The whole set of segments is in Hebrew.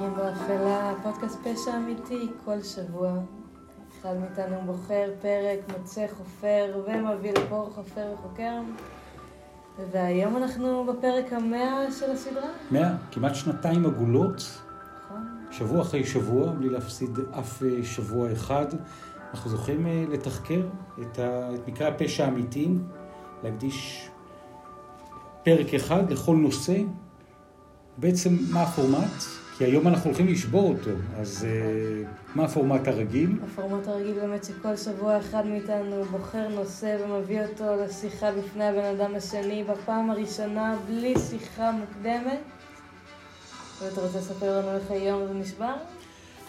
תיקים באפלה, פודקאסט פשע אמיתי, כל שבוע. אחד מאיתנו בוחר פרק, מוצא חופר ומביא לפה חופר וחוקר. והיום אנחנו בפרק המאה של הסדרה. מאה, כמעט שנתיים עגולות, נכון. שבוע אחרי שבוע, בלי להפסיד אף אה, שבוע אחד. אנחנו זוכים אה, לתחקר את, ה, את מקרה הפשע האמיתי, להקדיש פרק אחד לכל נושא. בעצם, מה הפורמט? כי היום אנחנו הולכים לשבור אותו, אז אה, מה הפורמט הרגיל? הפורמט הרגיל באמת שכל שבוע אחד מאיתנו בוחר נושא ומביא אותו לשיחה בפני הבן אדם השני בפעם הראשונה, בלי שיחה מוקדמת. ואתה רוצה לספר לנו איך היום זה נשבר?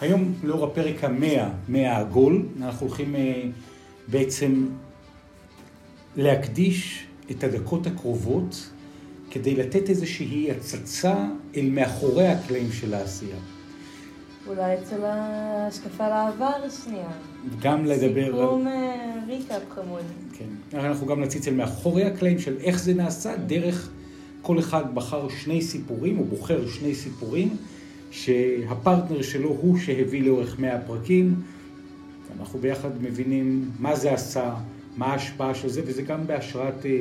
היום, לאור הפרק המאה, מאה העגול, אנחנו הולכים אה, בעצם להקדיש את הדקות הקרובות כדי לתת איזושהי הצצה אל מאחורי הקלעים של העשייה. אולי אצל ההשקפה לעבר שנייה. גם לדבר על... סיכום אה, ריקאפ חמוד. כן. אנחנו גם נציץ אל מאחורי הקלעים של איך זה נעשה, דרך כל אחד בחר שני סיפורים, או בוחר שני סיפורים, שהפרטנר שלו הוא שהביא לאורך מאה פרקים. אנחנו ביחד מבינים מה זה עשה, מה ההשפעה של זה, וזה גם בהשראת, אה,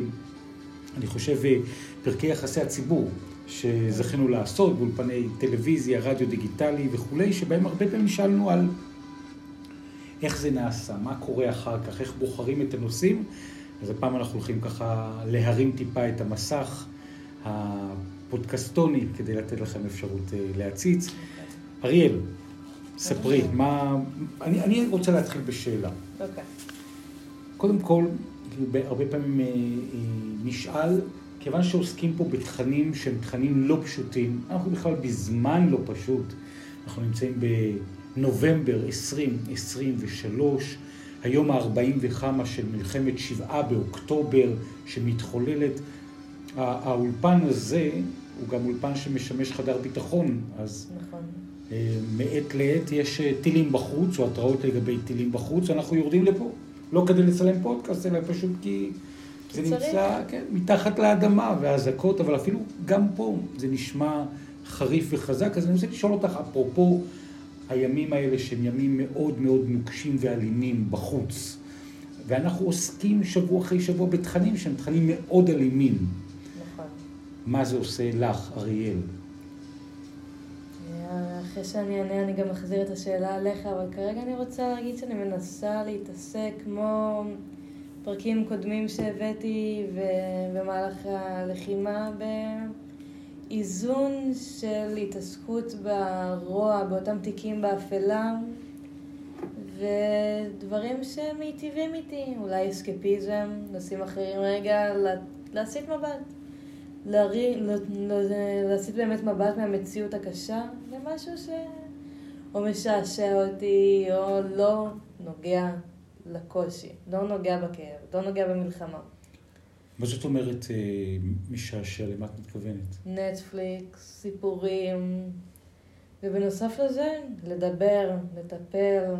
אני חושב, אה, פרקי יחסי הציבור שזכינו לעשות באולפני טלוויזיה, רדיו דיגיטלי וכולי, שבהם הרבה פעמים שאלנו על איך זה נעשה, מה קורה אחר כך, איך בוחרים את הנושאים. אז הפעם אנחנו הולכים ככה להרים טיפה את המסך הפודקסטוני כדי לתת לכם אפשרות אה, להציץ. אריאל, ספרי, מה... אני, אני רוצה להתחיל בשאלה. אוקיי. קודם כל, הרבה פעמים אה, אה, נשאל, כיוון שעוסקים פה בתכנים שהם תכנים לא פשוטים, אנחנו בכלל בזמן לא פשוט, אנחנו נמצאים בנובמבר 2023, היום ה-40 וכמה של מלחמת שבעה באוקטובר שמתחוללת. הא- האולפן הזה הוא גם אולפן שמשמש חדר ביטחון, אז נכון. אה, מעת לעת יש אה, טילים בחוץ, או התראות לגבי טילים בחוץ, אנחנו יורדים לפה. לא כדי לצלם פודקאסט, אלא פשוט כי זה צריך. נמצא כן, מתחת לאדמה, והאזעקות, אבל אפילו גם פה זה נשמע חריף וחזק. אז אני רוצה לשאול אותך, אפרופו הימים האלה שהם ימים מאוד מאוד נוקשים ואלימים בחוץ, ואנחנו עוסקים שבוע אחרי שבוע בתכנים שהם תכנים מאוד אלימים. נכון. מה זה עושה לך, אריאל? אחרי שאני אענה אני גם אחזיר את השאלה עליך, אבל כרגע אני רוצה להגיד שאני מנסה להתעסק כמו פרקים קודמים שהבאתי במהלך הלחימה באיזון של התעסקות ברוע, באותם תיקים באפלה ודברים שמיטיבים איתי, אולי אסקפיזם, נושאים אחרים רגע, לה- להסיט מבט. להרי- להסיט באמת מבט מהמציאות הקשה למשהו ש... או משעשע אותי, או לא נוגע לקושי, לא נוגע בכאב, לא נוגע במלחמה. מה זאת אומרת אה, משעשע? למה את מתכוונת? נטפליקס, סיפורים, ובנוסף לזה, לדבר, לטפל,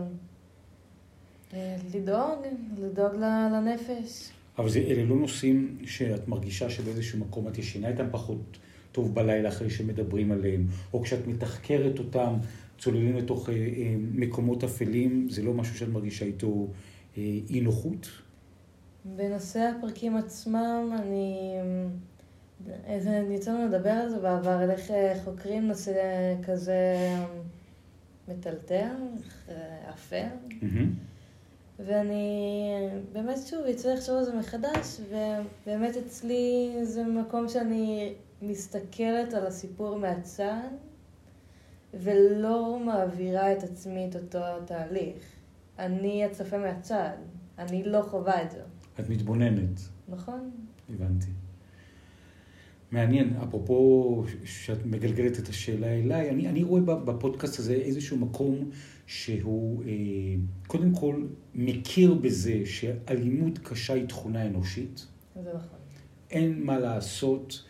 אה, לדאוג, לדאוג לנפש. אבל זה, אלה לא נושאים שאת מרגישה שבאיזשהו מקום את ישנה איתם פחות טוב בלילה אחרי שמדברים עליהם, או כשאת מתחקרת אותם, צוללים לתוך אה, אה, מקומות אפלים, זה לא משהו שאת מרגישה איתו אי נוחות? בנושא הפרקים עצמם, אני... איזה, יצא לנו לדבר על זה בעבר, על איך אה, חוקרים נושא כזה אה, מטלטל, אה, אפל. ואני באמת שוב יצא לחשוב על זה מחדש, ובאמת אצלי זה מקום שאני מסתכלת על הסיפור מהצד, ולא מעבירה את עצמי את אותו תהליך. אני הצופה מהצד, אני לא חווה את זה, את מתבוננת, נכון? הבנתי. מעניין, אפרופו שאת מגלגלת את השאלה אליי, אני, אני רואה בפודקאסט הזה איזשהו מקום שהוא אה, קודם כל מכיר בזה שאלימות קשה היא תכונה אנושית, זה נכון. אין מה לעשות.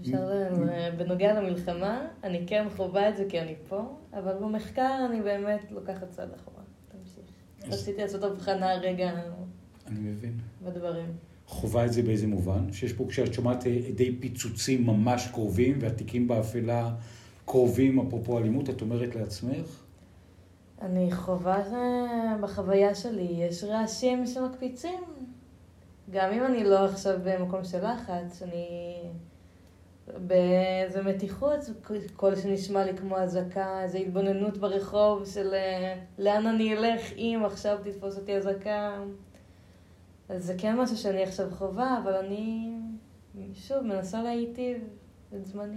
אפשר, ל- בנוגע למלחמה, אני כן חווה את זה כי אני פה, אבל במחקר אני באמת לוקחת צעד אחורה. רציתי לעשות הבחנה רגע אני מבין. בדברים. חווה את זה באיזה מובן? שיש פה, כשאת שומעת עדי פיצוצים ממש קרובים והתיקים באפלה קרובים, אפרופו אלימות, את אומרת לעצמך? אני חווה בחוויה שלי, יש רעשים שמקפיצים. גם אם אני לא עכשיו במקום של לחץ, אני באיזה מתיחות, קול שנשמע לי כמו אזעקה, איזו התבוננות ברחוב של אה, לאן אני אלך אם עכשיו תתפוס אותי אזעקה. אז זה כן משהו שאני עכשיו חווה, אבל אני שוב מנסה להיטיב את זמני.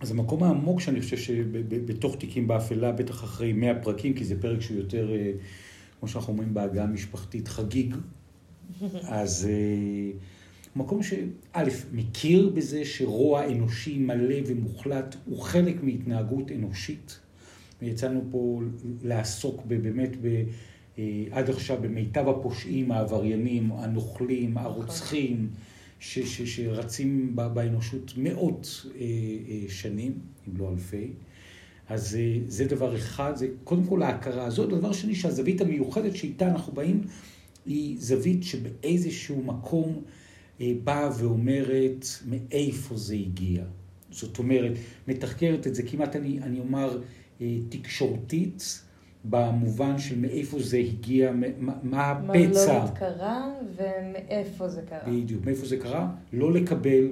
אז המקום העמוק שאני חושב שבתוך תיקים באפלה, בטח אחרי 100 פרקים, כי זה פרק שהוא יותר, אה, כמו שאנחנו אומרים בעגה המשפחתית, חגיג. אז אה, מקום שא', מכיר בזה שרוע אנושי מלא ומוחלט הוא חלק מהתנהגות אנושית. ויצאנו פה לעסוק באמת ב... אה, עד עכשיו במיטב הפושעים, העבריינים, הנוכלים, הרוצחים. ש, ש, שרצים באנושות מאות אה, אה, שנים, אם לא אלפי. אז אה, זה דבר אחד, זה קודם כל ההכרה הזאת. דבר שני, שהזווית המיוחדת שאיתה אנחנו באים, היא זווית שבאיזשהו מקום באה ואומרת מאיפה זה הגיע. זאת אומרת, מתחקרת את זה כמעט, אני, אני אומר, אה, תקשורתית, במובן של מאיפה זה הגיע, מה, מה הפצע. מה לא קרה ומאיפה זה קרה. בדיוק, מאיפה זה קרה. לא לקבל,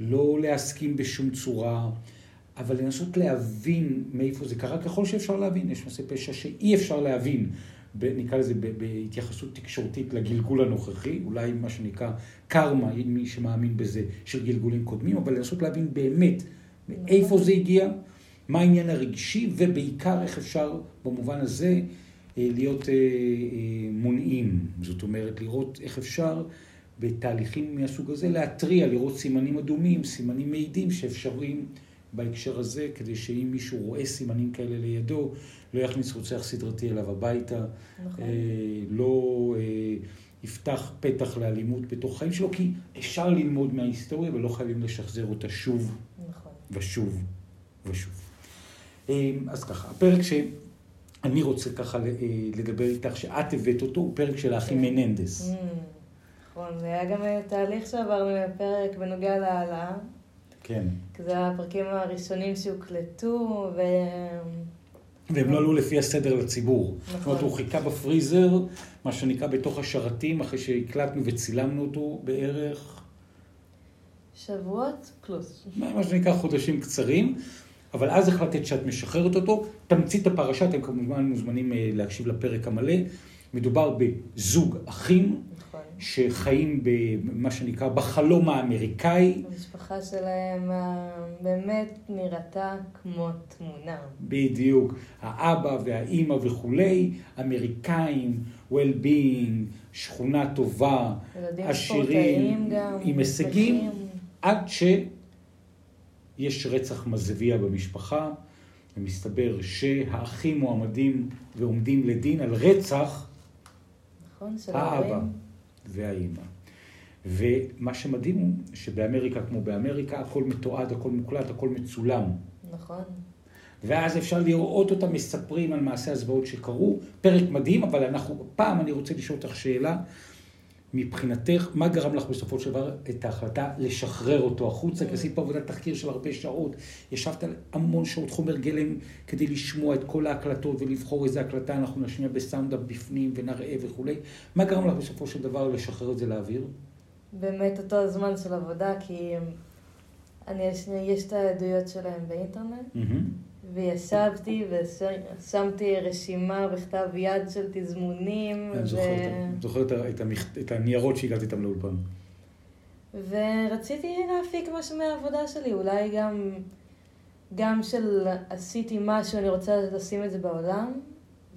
לא להסכים בשום צורה, אבל לנסות להבין מאיפה זה קרה, ככל שאפשר להבין. יש מעשה פשע שאי אפשר להבין, נקרא לזה בהתייחסות תקשורתית לגלגול הנוכחי, אולי מה שנקרא קרמה, מי שמאמין בזה, של גלגולים קודמים, אבל לנסות להבין באמת מאיפה זה הגיע. מה העניין הרגשי, ובעיקר איך אפשר במובן הזה אה, להיות אה, אה, מונעים. זאת אומרת, לראות איך אפשר בתהליכים מהסוג הזה להתריע, לראות סימנים אדומים, סימנים מעידים שאפשריים בהקשר הזה, כדי שאם מישהו רואה סימנים כאלה לידו, לא יכניס רוצח סדרתי אליו הביתה, נכון. לא יפתח פתח לאלימות בתוך חיים שלו, כי אפשר ללמוד מההיסטוריה ולא חייבים לשחזר אותה שוב נכון. ושוב ושוב. אמ, אז ככה, הפרק שאני רוצה ככה אה, לדבר איתך, שאת הבאת אותו, הוא פרק של האחים כן. מננדס. Mm, נכון, זה היה גם תהליך שעברנו בפרק בנוגע להעלאה. כן. כי זה הפרקים הראשונים שהוקלטו, ו... והם לא עלו לפי הסדר לציבור. נכון. זאת אומרת, הוא חיכה בפריזר, מה שנקרא בתוך השרתים, אחרי שהקלטנו וצילמנו אותו בערך... שבועות פלוס. מה שנקרא חודשים קצרים. אבל אז החלטת שאת משחררת אותו. תמצית הפרשה, אתם כמובן מוזמנים אה, להקשיב לפרק המלא. מדובר בזוג אחים. שחיים במה שנקרא בחלום האמריקאי. המשפחה שלהם אה, באמת נראתה כמו תמונה. בדיוק. האבא והאימא וכולי, אמריקאים, well-being, שכונה טובה, עשירים, עם הישגים, עד ש... יש רצח מזוויע במשפחה, ומסתבר שהאחים מועמדים ועומדים לדין על רצח נכון, האבא והאימא. ומה שמדהים הוא שבאמריקה כמו באמריקה הכל מתועד, הכל מוקלט, הכל מצולם. נכון. ואז אפשר לראות אותם מספרים על מעשי הזוועות שקרו. פרק מדהים, אבל אנחנו, פעם אני רוצה לשאול אותך שאלה. מבחינתך, מה גרם לך בסופו של דבר את ההחלטה לשחרר אותו החוצה? כי עשית פה עבודת תחקיר של הרבה שעות, ישבת על המון שעות חומר גלם כדי לשמוע את כל ההקלטות ולבחור איזה הקלטה אנחנו נשמיע בסאונדאפ בפנים ונראה וכולי. מה גרם לך בסופו של דבר לשחרר את זה לאוויר? באמת אותו הזמן של עבודה, כי אני, יש את העדויות שלהם באינטרנט. Mm-hmm. וישבתי ושמתי רשימה בכתב יד של תזמונים. אני זוכר את הניירות שהגעתי איתם לאולפן. ורציתי להפיק משהו מהעבודה שלי, אולי גם, גם של עשיתי משהו, אני רוצה לשים את זה בעולם,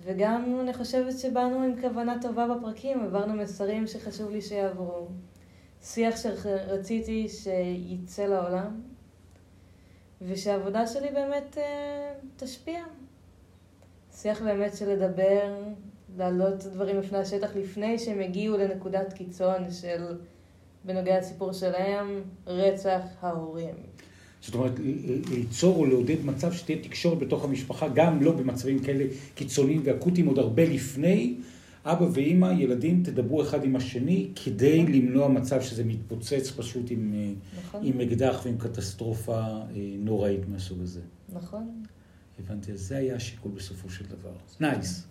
וגם אני חושבת שבאנו עם כוונה טובה בפרקים, עברנו מסרים שחשוב לי שיעברו. שיח שרציתי שייצא לעולם. ושהעבודה שלי באמת אה, תשפיע. שיח באמת של לדבר, להעלות דברים לפני השטח לפני שהם הגיעו לנקודת קיצון של, בנוגע לסיפור שלהם, רצח ההורים. זאת אומרת, ליצור או לעודד מצב שתהיה תקשורת בתוך המשפחה, גם לא במצבים כאלה קיצוניים ואקוטיים עוד הרבה לפני, אבא ואימא, ילדים, תדברו אחד עם השני כדי נכון. למנוע מצב שזה מתפוצץ פשוט עם, אה, נכון, עם אקדח ועם קטסטרופה אה, נוראית מהסוג הזה. נכון. הבנתי, אז זה היה השיקול בסופו של דבר. נייס.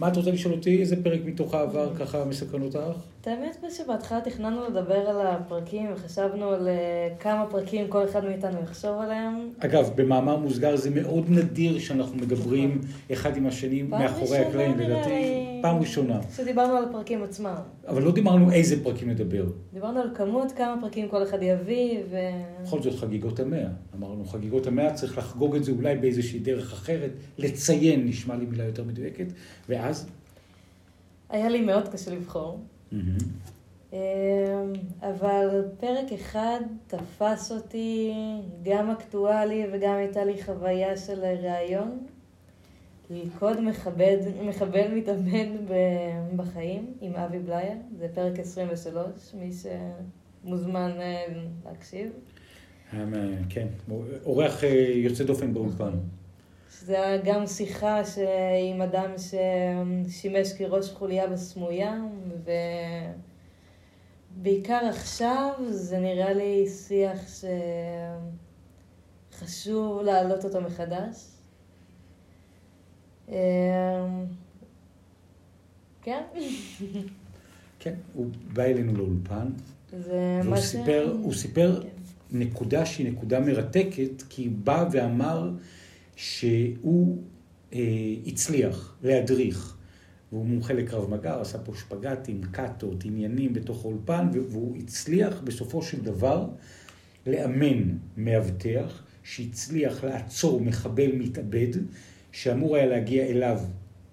מה את רוצה לשאול אותי? איזה פרק מתוך העבר ככה מסקרן אותך? את האמת שבהתחלה תכננו לדבר על הפרקים וחשבנו על אה, כמה פרקים כל אחד מאיתנו יחשוב עליהם. אגב, במאמר מוסגר זה מאוד נדיר שאנחנו מדברים אחד עם השני פעם מאחורי ראשונה, הקלעים, נראה לדעתי, לי. פעם ראשונה. כשדיברנו על הפרקים עצמם. אבל לא דיברנו איזה פרקים נדבר. דיברנו על כמות, כמה פרקים כל אחד יביא, ו... בכל זאת חגיגות המאה. אמרנו, חגיגות המאה צריך לחגוג את זה אולי באיזושהי דרך אחרת, לציין, נשמע לי מילה יותר מדויקת, ואז... היה לי מאוד קשה לבחור. מהמם. אמ, אבל פרק אחד תפס אותי גם אקטואלי וגם הייתה לי חוויה של ראיון. ללכוד מחבל, מחבל מתאבד בחיים עם אבי בלייר, זה פרק 23, מי שמוזמן אה, להקשיב. מה- כן, אורח אה, יוצא דופן באולפן. שזה היה גם שיחה. עם אדם ששימש כראש חוליה בסמויה, ובעיקר עכשיו זה נראה לי שיח שחשוב להעלות אותו מחדש. אמ, כן, כן, הוא בא אלינו לאולפן, והוא סיפר, הוא סיפר כן. נקודה שהיא נקודה מרתקת, כי הוא בא ואמר שהוא אה, הצליח להדריך, והוא מומחה לקרב מגע, עשה פה שפגטים, קאטות, עניינים בתוך האולפן, והוא הצליח בסופו של דבר לאמן מאבטח, שהצליח לעצור מחבל מתאבד, שאמור היה להגיע אליו,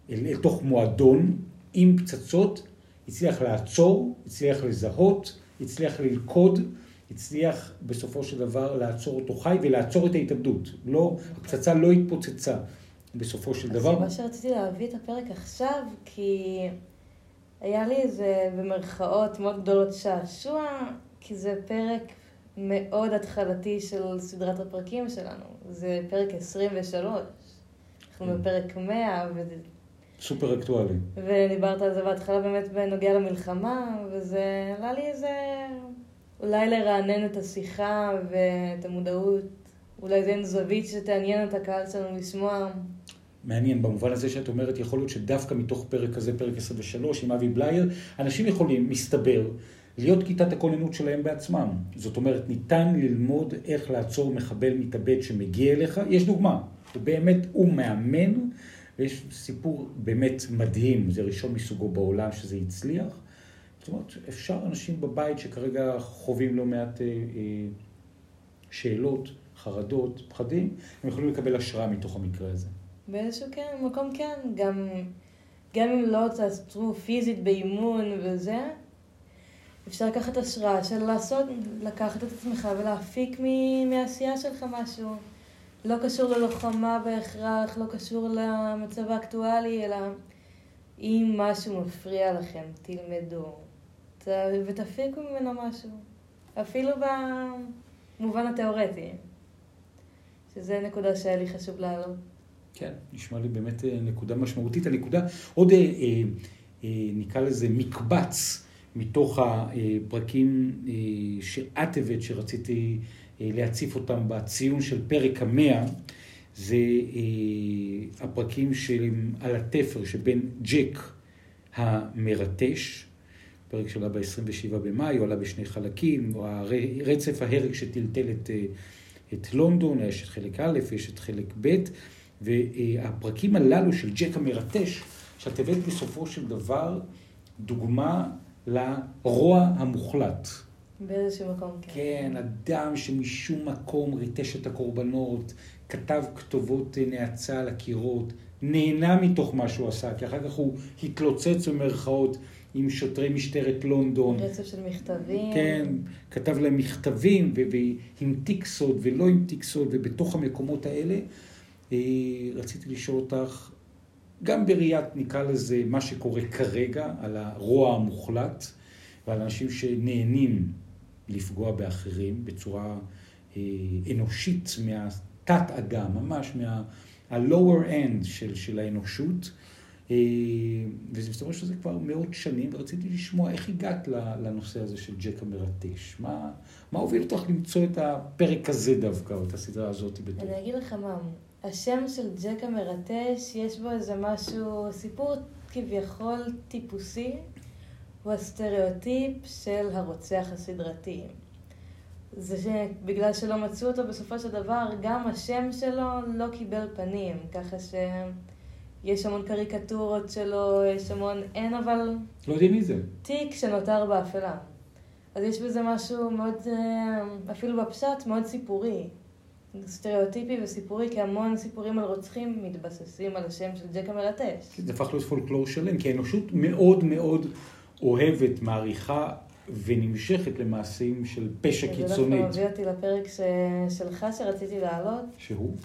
אל, אל תוך מועדון, עם פצצות, הצליח לעצור, הצליח לזהות, הצליח ללכוד, הצליח בסופו של דבר לעצור אותו חי ולעצור את ההתאבדות. לא, הפצצה לא התפוצצה בסופו של דבר. הסיבה שרציתי להביא את הפרק עכשיו, כי היה לי איזה, במרכאות מאוד גדולות, שעשוע, כי זה פרק מאוד התחלתי של סדרת הפרקים שלנו. זה פרק 23. אנחנו. בפרק 100, ו... סופר אקטואלי. ודיברת על זה בהתחלה באמת בנוגע למלחמה, וזה עלה לי איזה... אולי לרענן את השיחה ואת המודעות. אולי זה אין זווית שתעניין את הקהל שלנו לשמוע. מעניין במובן הזה שאת אומרת, יכול להיות שדווקא מתוך פרק כזה, פרק 23 עם אבי בלייר, אנשים יכולים, מסתבר, להיות כיתת הכוננות שלהם בעצמם. זאת אומרת, ניתן ללמוד איך לעצור מחבל מתאבד שמגיע אליך. יש דוגמה, הוא באמת, הוא מאמן, ויש סיפור באמת מדהים, זה ראשון מסוגו בעולם שזה הצליח. זאת אומרת, אפשר אנשים בבית שכרגע חווים לא מעט אה, אה, שאלות, חרדות, פחדים, הם יכולים לקבל השראה מתוך המקרה הזה. באיזשהו כן, מקום כן, גם, גם אם לא תעצרו פיזית באימון וזה, אפשר לקחת השראה של לעשות, לקחת את עצמך ולהפיק מ- מהעשייה שלך משהו. לא קשור ללוחמה בהכרח, לא קשור למצב האקטואלי, אלא אם משהו מפריע לכם, תלמדו. ותפיקו ממנו משהו. אפילו במובן התיאורטי. שזה נקודה שהיה לי חשוב להעלות. כן, נשמע לי באמת אה, נקודה משמעותית. הנקודה, עוד אה, אה, אה, נקרא לזה מקבץ מתוך הפרקים אה, שאת הבאת, שרציתי אה, להציף אותם בציון של פרק המאה, זה אה, הפרקים של על התפר שבין ג'ק המרטש, פרק שעלה ב-27 במאי, הוא עלה בשני חלקים, הוא רצף ההרג שטלטל את, אה, את לונדון, יש את חלק א', יש את חלק ב', והפרקים הללו של ג'ק המרטש, שאת הבאת בסופו של דבר דוגמה לרוע המוחלט. באיזשהו מקום, כן. כן, אדם שמשום מקום ריטש את הקורבנות, כתב כתובות נאצה על הקירות, נהנה מתוך מה שהוא עשה, כי אחר כך הוא התלוצץ במרכאות עם שוטרי משטרת לונדון. רצף של מכתבים. כן, כתב להם מכתבים, והמתיק סוד ולא המתיק סוד, ובתוך המקומות האלה אה, רציתי לשאול אותך, גם בראיית, נקרא לזה, מה שקורה כרגע, על הרוע המוחלט, ועל אנשים שנהנים לפגוע באחרים בצורה אה, אנושית מהתת-אדם, ממש מה-lower end של, של האנושות. אה, וזה אומר שזה כבר מאות שנים, ורציתי לשמוע איך הגעת לנושא הזה של ג'ק המרטש. מה, מה הוביל אותך למצוא את הפרק הזה דווקא, או את הסדרה הזאת בתור? אני אגיד לך מה, השם של ג'ק המרטש, יש בו איזה משהו, סיפור כביכול טיפוסי, הוא הסטריאוטיפ של הרוצח הסדרתי. זה שבגלל שלא מצאו אותו בסופו של דבר, גם השם שלו לא קיבל פנים, ככה שיש המון קריקטורות שלו, יש המון, אין אבל... לא יודעים מי זה. תיק שנותר באפלה. אז יש בזה משהו מאוד, אה, אפילו בפשט, מאוד סיפורי. סטריאוטיפי וסיפורי, כי המון סיפורים על רוצחים מתבססים על השם של ג'ק המרטש. זה הפך להיות פולקלור שלם, כי האנושות מאוד מאוד אוהבת, מעריכה ונמשכת למעשים של פשע קיצונית. זה דווקא מביא אותי לפרק ש... שלך שרציתי להעלות. שהוא?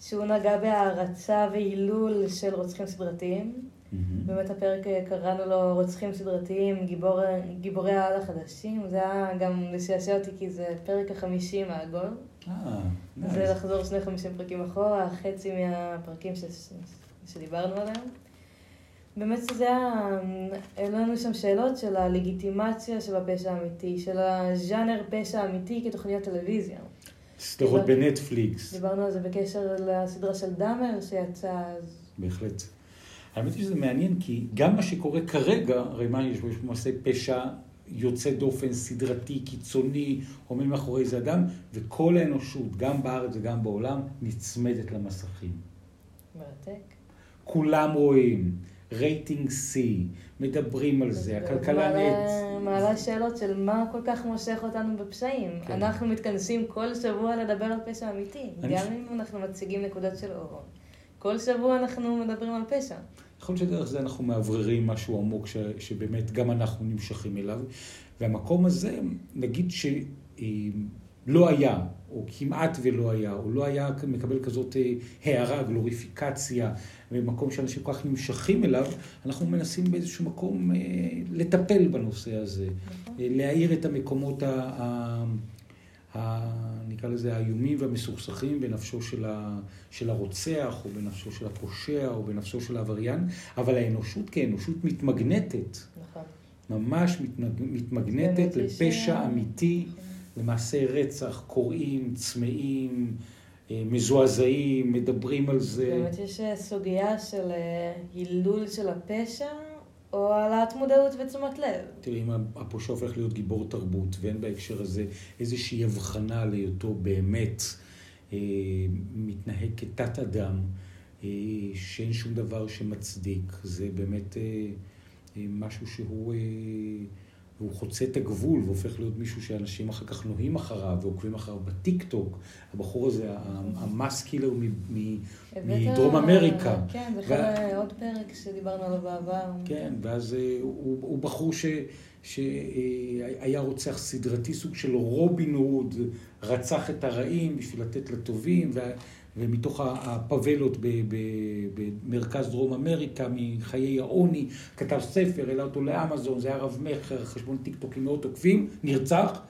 שהוא נגע בהערצה והילול של רוצחים סדרתיים. Mm-hmm. באמת הפרק אה, קראנו לו רוצחים סדרתיים, גיבור... גיבורי העל החדשים. זה היה גם לשעשע אותי כי זה פרק החמישי מהעגול. אה, זה לחזור שני חמישים פרקים אחורה, חצי מהפרקים ש... שדיברנו עליהם. באמת שזה היה, העלו לנו שם שאלות של הלגיטימציה של הפשע האמיתי, של הז'אנר פשע אמיתי כתוכניות טלוויזיה. סדרות בנטפליקס. דיברנו על זה בקשר לסדרה של דאמר שיצא אז. בהחלט. האמת היא שזה מעניין, כי גם מה שקורה כרגע, הרי מה יש? יש מעשה פשע יוצא דופן, סדרתי, קיצוני, עומד מאחורי איזה אדם, וכל האנושות, גם בארץ וגם בעולם, נצמדת למסכים. מרתק. כולם רואים. רייטינג C, מדברים על זה, הכלכלה נהיית... מעלה שאלות של מה כל כך מושך אותנו בפשעים. כן. אנחנו מתכנסים כל שבוע לדבר על פשע אמיתי, גם אם אנחנו מציגים נקודות של אור. כל שבוע אנחנו מדברים על פשע. יכול להיות שדרך זה אנחנו מאווררים משהו עמוק ש, שבאמת גם אנחנו נמשכים אליו. והמקום הזה, נגיד שלא היה, או כמעט ולא היה, או לא היה מקבל כזאת אה, הערה, גלוריפיקציה, במקום שאנשים כל כך נמשכים אליו, אנחנו מנסים באיזשהו מקום אה, לטפל בנושא הזה, נכון. אה, להאיר את המקומות ה... ה, נקרא לזה האיומים והמסוכסכים בנפשו של, ה, של הרוצח, או בנפשו של הפושע, או בנפשו של העבריין, אבל האנושות כאנושות מתמגנטת. נכון. ממש מתמג, מתמגנטת לפשע אמיתי, כן. למעשי רצח, קוראים, צמאים. אה, מזועזעים, מדברים על זה. באמת יש אה, סוגיה של אה, הילול של הפשע, או העלאת מודעות ותשומת לב. תראי, אם הפושע הופך להיות גיבור תרבות, ואין בהקשר הזה איזושהי הבחנה להיותו באמת אה, מתנהג כתת אדם, אה, שאין שום דבר שמצדיק, זה באמת אה, משהו שהוא... אה, והוא חוצה את הגבול והופך להיות מישהו שאנשים אחר כך נוהים אחריו ועוקבים אחריו בטיק טוק. הבחור הזה, המאסקילר מדרום אמריקה. כן, זה בכלל עוד פרק שדיברנו עליו בעבר. כן, ואז אה, הוא בחור ש... שהיה רוצח סדרתי, סוג של רובין הוד, רצח את הרעים בשביל לתת לטובים, ומתוך הפאבלות במרכז דרום אמריקה, מחיי העוני, כתב ספר, העלה אותו לאמזון, זה היה רב-מכר, חשבון טיקטוק עם מאות עוקבים, נרצח,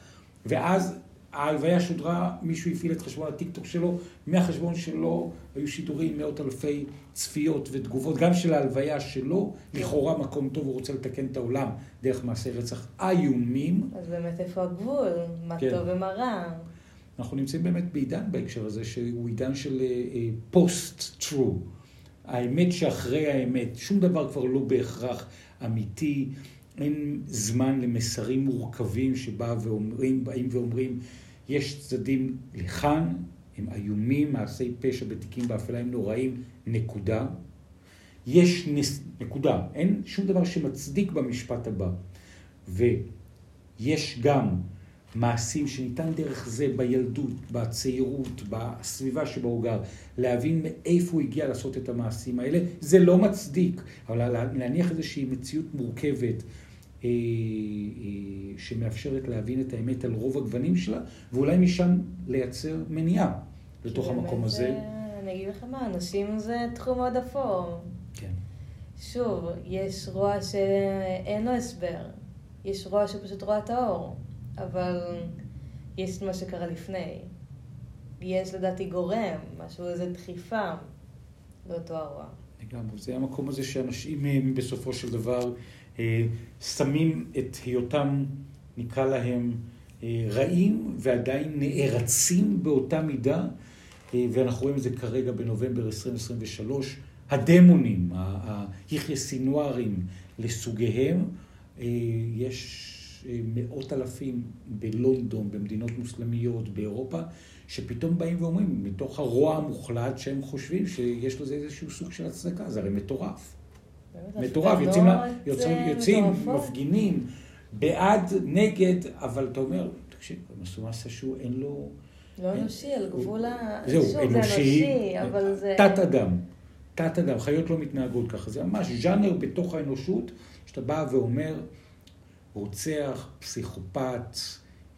ואז ההלוויה שודרה, מישהו הפעיל את חשבון הטיקטוק שלו, מהחשבון שלו היו שידורים מאות אלפי צפיות ותגובות, גם של ההלוויה שלו, לכאורה מקום טוב, הוא רוצה לתקן את העולם דרך מעשי רצח איומים. אז באמת איפה הגבול? מה כן. טוב ומה רע? אנחנו נמצאים באמת בעידן בהקשר הזה, שהוא עידן של פוסט-טרו. Uh, האמת שאחרי האמת, שום דבר כבר לא בהכרח אמיתי, אין זמן למסרים מורכבים שבאים ואומרים, ואומרים, יש צדדים לכאן, הם איומים, מעשי פשע בתיקים באפלה הם נוראים, נקודה. יש נס... נקודה, אין שום דבר שמצדיק במשפט הבא. ויש גם מעשים שניתן דרך זה בילדות, בצעירות, בסביבה שבה הוא גר, להבין מאיפה הוא הגיע לעשות את המעשים האלה, זה לא מצדיק, אבל להניח איזושהי מציאות מורכבת אה, אה, שמאפשרת להבין את האמת על רוב הגוונים שלה, ואולי משם לייצר מניעה לתוך המקום הזה. אה, אני אגיד לך מה, אנשים זה תחום מאוד אפור. כן. שוב, יש רוע שאין לו הסבר, יש רוע שפשוט רוע טהור. אבל יש מה שקרה לפני. יש לדעתי גורם, משהו, איזו דחיפה לאותו הרוע. לגמרי. זה המקום הזה שאנשים הם בסופו של דבר אה, שמים את היותם, נקרא להם, אה, רעים ועדיין נערצים באותה מידה, אה, ואנחנו רואים את זה כרגע בנובמבר 2023. הדמונים, היחיא סינוארים לסוגיהם, יש מאות אלפים בלונדון, במדינות מוסלמיות, באירופה, שפתאום באים ואומרים, מתוך הרוע המוחלט שהם חושבים שיש לזה איזשהו סוג של הצדקה, זה הרי מטורף. מטורף, יוצאים, יוצאים, יוצאים מפגינים, בעד, נגד, אבל אתה אומר, תקשיב, הם עשו מעשה שהוא אין לו... לא אנושי, על גבול ה... זהו, אנושי, אבל זה... תת אדם, תת אדם, חיות לא מתנהגות ככה, זה ממש ז'אנר בתוך האנושות, שאתה בא ואומר, רוצח, פסיכופת,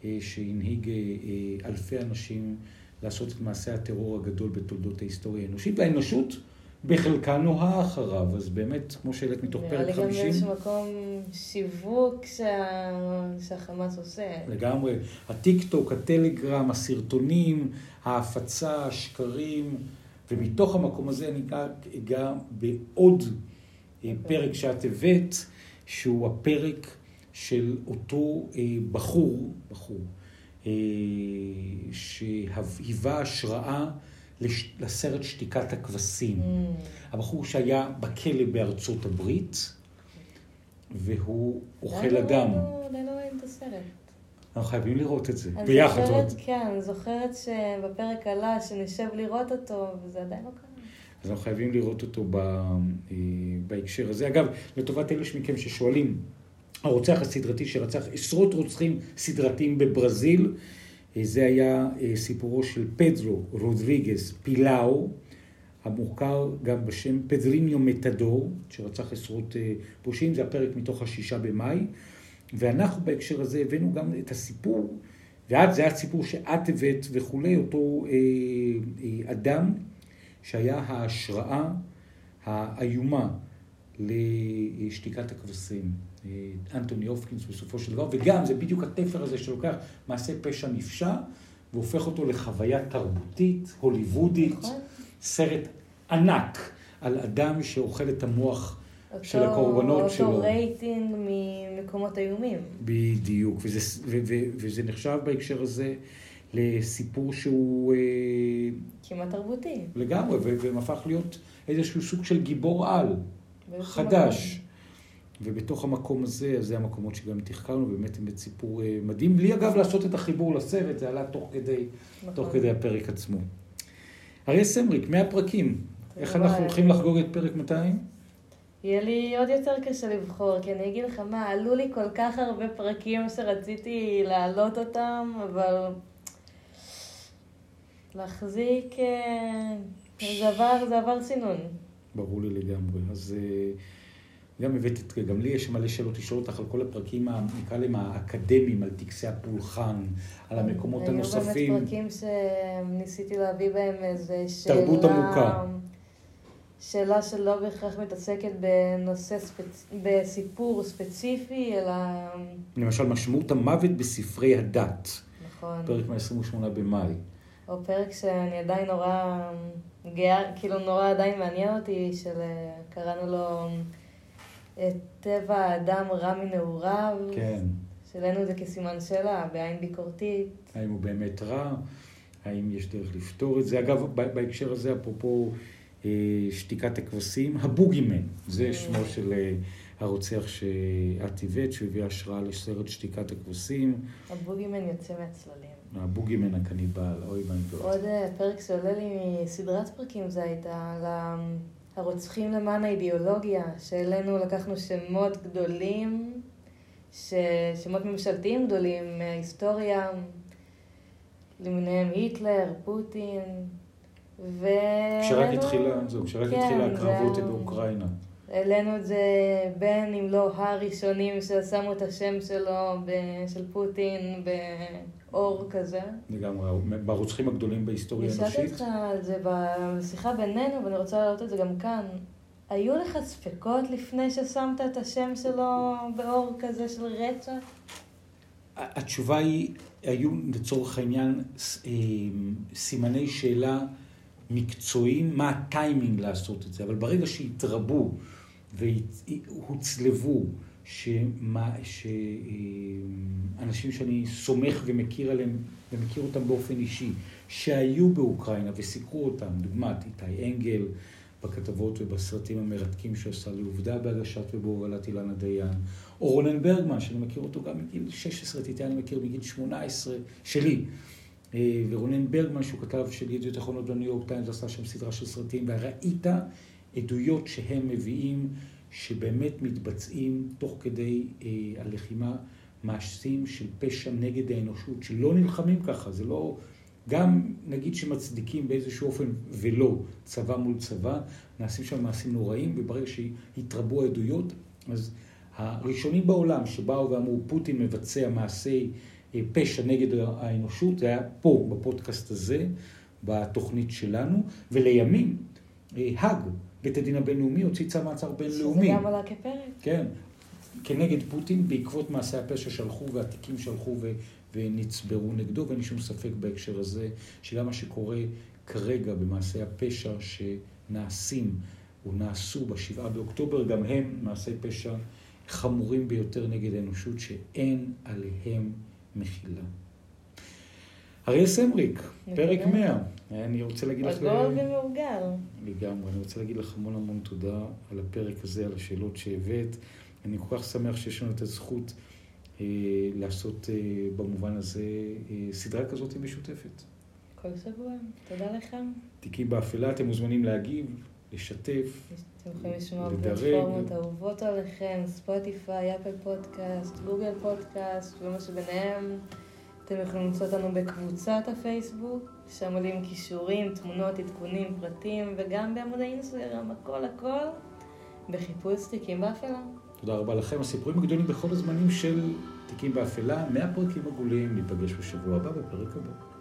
אה, שהנהיג אה, אה, אלפי אנשים לעשות את מעשה הטרור הגדול בתולדות ההיסטוריה האנושית, והאנושות בחלקה נוהה אחריו, אז באמת, כמו שהעלית מתוך פרק 50... נראה לי גם יש מקום שיווק שה... שהחמאס עושה. לגמרי. הטיק טוק, הטלגרם, הסרטונים, ההפצה, השקרים, ומתוך המקום הזה אני אגע בעוד. פרק שאת הבאת, שהוא הפרק של אותו אה, בחור, בחור, אה, שהיווה השראה לסרט שתיקת הכבשים. Mm. הבחור שהיה בכלא בארצות הברית, והוא אוכל אדם. עדיין לא רואים את הסרט. אנחנו חייבים לראות את זה, ביחד. זוכרת, כן, אני זוכרת שבפרק עלה, שנשב לראות אותו, וזה עדיין לא קרה. אז אנחנו חייבים לראות אותו ב, אה, בהקשר הזה. אגב, לטובת אלה מכם ששואלים, הרוצח הסדרתי שרצח עשרות רוצחים סדרתיים בברזיל. אה, זה היה אה, סיפורו של פדרו רודריגס פילאו, המוכר גם בשם פדריניו מתדור, שרצח עשרות אה, פושעים, זה הפרק מתוך השישה במאי. ואנחנו בהקשר הזה הבאנו גם את הסיפור, ואז זה היה סיפור שאת הבאת וכולי, אותו אדם שהיה ההשראה האיומה לשתיקת הכבשים. אנטוני הופקינס בסופו של דבר, וגם זה בדיוק התפר הזה שלוקח מעשה פשע נפשע והופך אותו לחוויה תרבותית, הוליוודית, נכון. סרט ענק על אדם שאוכל את המוח אותו, של הקורבנות אותו שלו. אותו רייטינג ממקומות איומים. בדיוק, וזה, ו, ו, וזה נחשב בהקשר הזה לסיפור שהוא... אה, כמעט תרבותי. לגמרי, והפך להיות איזשהו סוג של גיבור על, חדש. ובתוך המקום הזה, זה המקומות שגם תחקרנו, באמת עם סיפור אה, מדהים, בלי אגב לעשות את החיבור לסרט, זה עלה תוך כדי, נכון. תוך כדי הפרק עצמו. אריה סמריק, 100 פרקים, איך אנחנו הולכים לחגוג את פרק 200? יהיה לי עוד יותר קשה לבחור, כי אני אגיד לך מה, עלו לי כל כך הרבה פרקים שרציתי להעלות אותם, אבל להחזיק, אה, זה עבר סינון. ברור לי לגמרי. אז... Uh... גם הבאתי, גם לי יש מלא שאלות לשאול אותך על כל הפרקים, נקרא להם האקדמיים, על טקסי הפולחן, על המקומות הנוספים. היו באמת פרקים שניסיתי להביא בהם איזה שאלה... תרבות עמוקה. שאלה שלא בהכרח מתעסקת בנושא, ספצ... בסיפור ספציפי, אלא... למשל, משמעות המוות בספרי הדת. נכון. פרק מה-28 במאי. או פרק שאני עדיין נורא גאה, כאילו נורא עדיין מעניין אותי, של קראנו לו... טבע האדם רע מנעוריו. כן. שלנו זה כסימן שאלה, בעין ביקורתית. האם הוא באמת רע? האם יש דרך לפתור את זה? אגב, בהקשר הזה, אפרופו אה, שתיקת הכבשים, הבוגימן, זה mm. שמו של אה, הרוצח שאת הבאת, שהביא השראה לסרט שתיקת הכבשים. הבוגימן יוצא מהצללים. הבוגימן הקניבל, אוי מה עוד אה, פרק שעולה לי מסדרת פרקים זה הייתה על הרוצחים למען האידיאולוגיה, שאלינו לקחנו שמות גדולים, ש... שמות ממשלתיים גדולים מההיסטוריה, למיניהם היטלר, פוטין, ו... כשרק התחילה, זהו, כשרק כן, התחילה הקרבות זה... באוקראינה. העלינו את זה בין אם לא הראשונים ששמו את השם שלו, של פוטין, אור כזה. לגמרי, ברוצחים הגדולים בהיסטוריה האנושית. נשאלתי אותך על זה בשיחה בינינו, ואני רוצה להעלות את זה גם כאן. היו לך ספקות לפני ששמת את השם שלו באור כזה של רצח? התשובה היא, היו לצורך העניין אה, סימני שאלה מקצועיים, מה הטיימינג לעשות את זה, אבל ברגע שהתרבו והוצלבו, שאנשים שאני סומך ומכיר עליהם, ומכיר אותם באופן אישי, שהיו באוקראינה וסיקרו אותם, דוגמת איתי אנגל, בכתבות ובסרטים המרתקים שעושה לי עובדה בהגשת ובהובלת אילנה דיין, או רונן ברגמן, שאני מכיר אותו גם מגיל 16, את איתי אני מכיר מגיל 18, שלי. אה, ורונן ברגמן, שהוא כתב של ידיעות אחרונות בניו יורק טיימס, עשה שם סדרה של סרטים, וראית עדויות שהם מביאים, שבאמת מתבצעים תוך כדי אה, הלחימה מעשים של פשע נגד האנושות, שלא נלחמים ככה, זה לא... גם נגיד שמצדיקים באיזשהו אופן ולא צבא מול צבא, נעשים שם מעשים נוראים, וברגע שהתרבו העדויות, אז הראשונים בעולם שבאו ואמרו פוטין מבצע מעשי אה, פשע נגד האנושות, זה היה פה בפודקאסט הזה, בתוכנית שלנו, ולימים אה, האג, בית הדין הבינלאומי, הוציא צו מעצר בינלאומי. שזה גם עלה כפרק. כן, כנגד פוטין בעקבות מעשי הפשע שהלכו והתיקים שהלכו ו... ונצברו נגדו, ואין לי שום ספק בהקשר הזה, שגם מה שקורה כרגע במעשי הפשע שנעשים או נעשו בשבעה באוקטובר, גם הם מעשי פשע חמורים ביותר נגד האנושות, שאין עליהם מחילה. אריה סמריק, פרק 100. אני רוצה להגיד לך... עגול ומעוגל. לגמרי. אני רוצה להגיד לך המון המון תודה על הפרק הזה, על השאלות שהבאת. אני כל כך שמח שיש לנו את הזכות אה, לעשות אה, במובן הזה אה, סדרה כזאת משותפת. כל שבוע. תודה לכם. תיקים באפלה, אתם מוזמנים להגיב, לשתף, אתם יכולים לשמוע פלטפורמות אהובות עליכם, ספוטיפיי, אפל פודקאסט, גוגל פודקאסט ומה שביניהם. אתם יכולים למצוא אותנו בקבוצת הפייסבוק, שם עולים כישורים, תמונות, עדכונים, פרטים, וגם בעמוד האינסטגרם, הכל הכל, בחיפוש תיקים באפלה. תודה רבה לכם. הסיפורים הגדולים בכל הזמנים של תיקים באפלה, 100 פרקים עגולים, ניפגש בשבוע הבא בפרק הבא.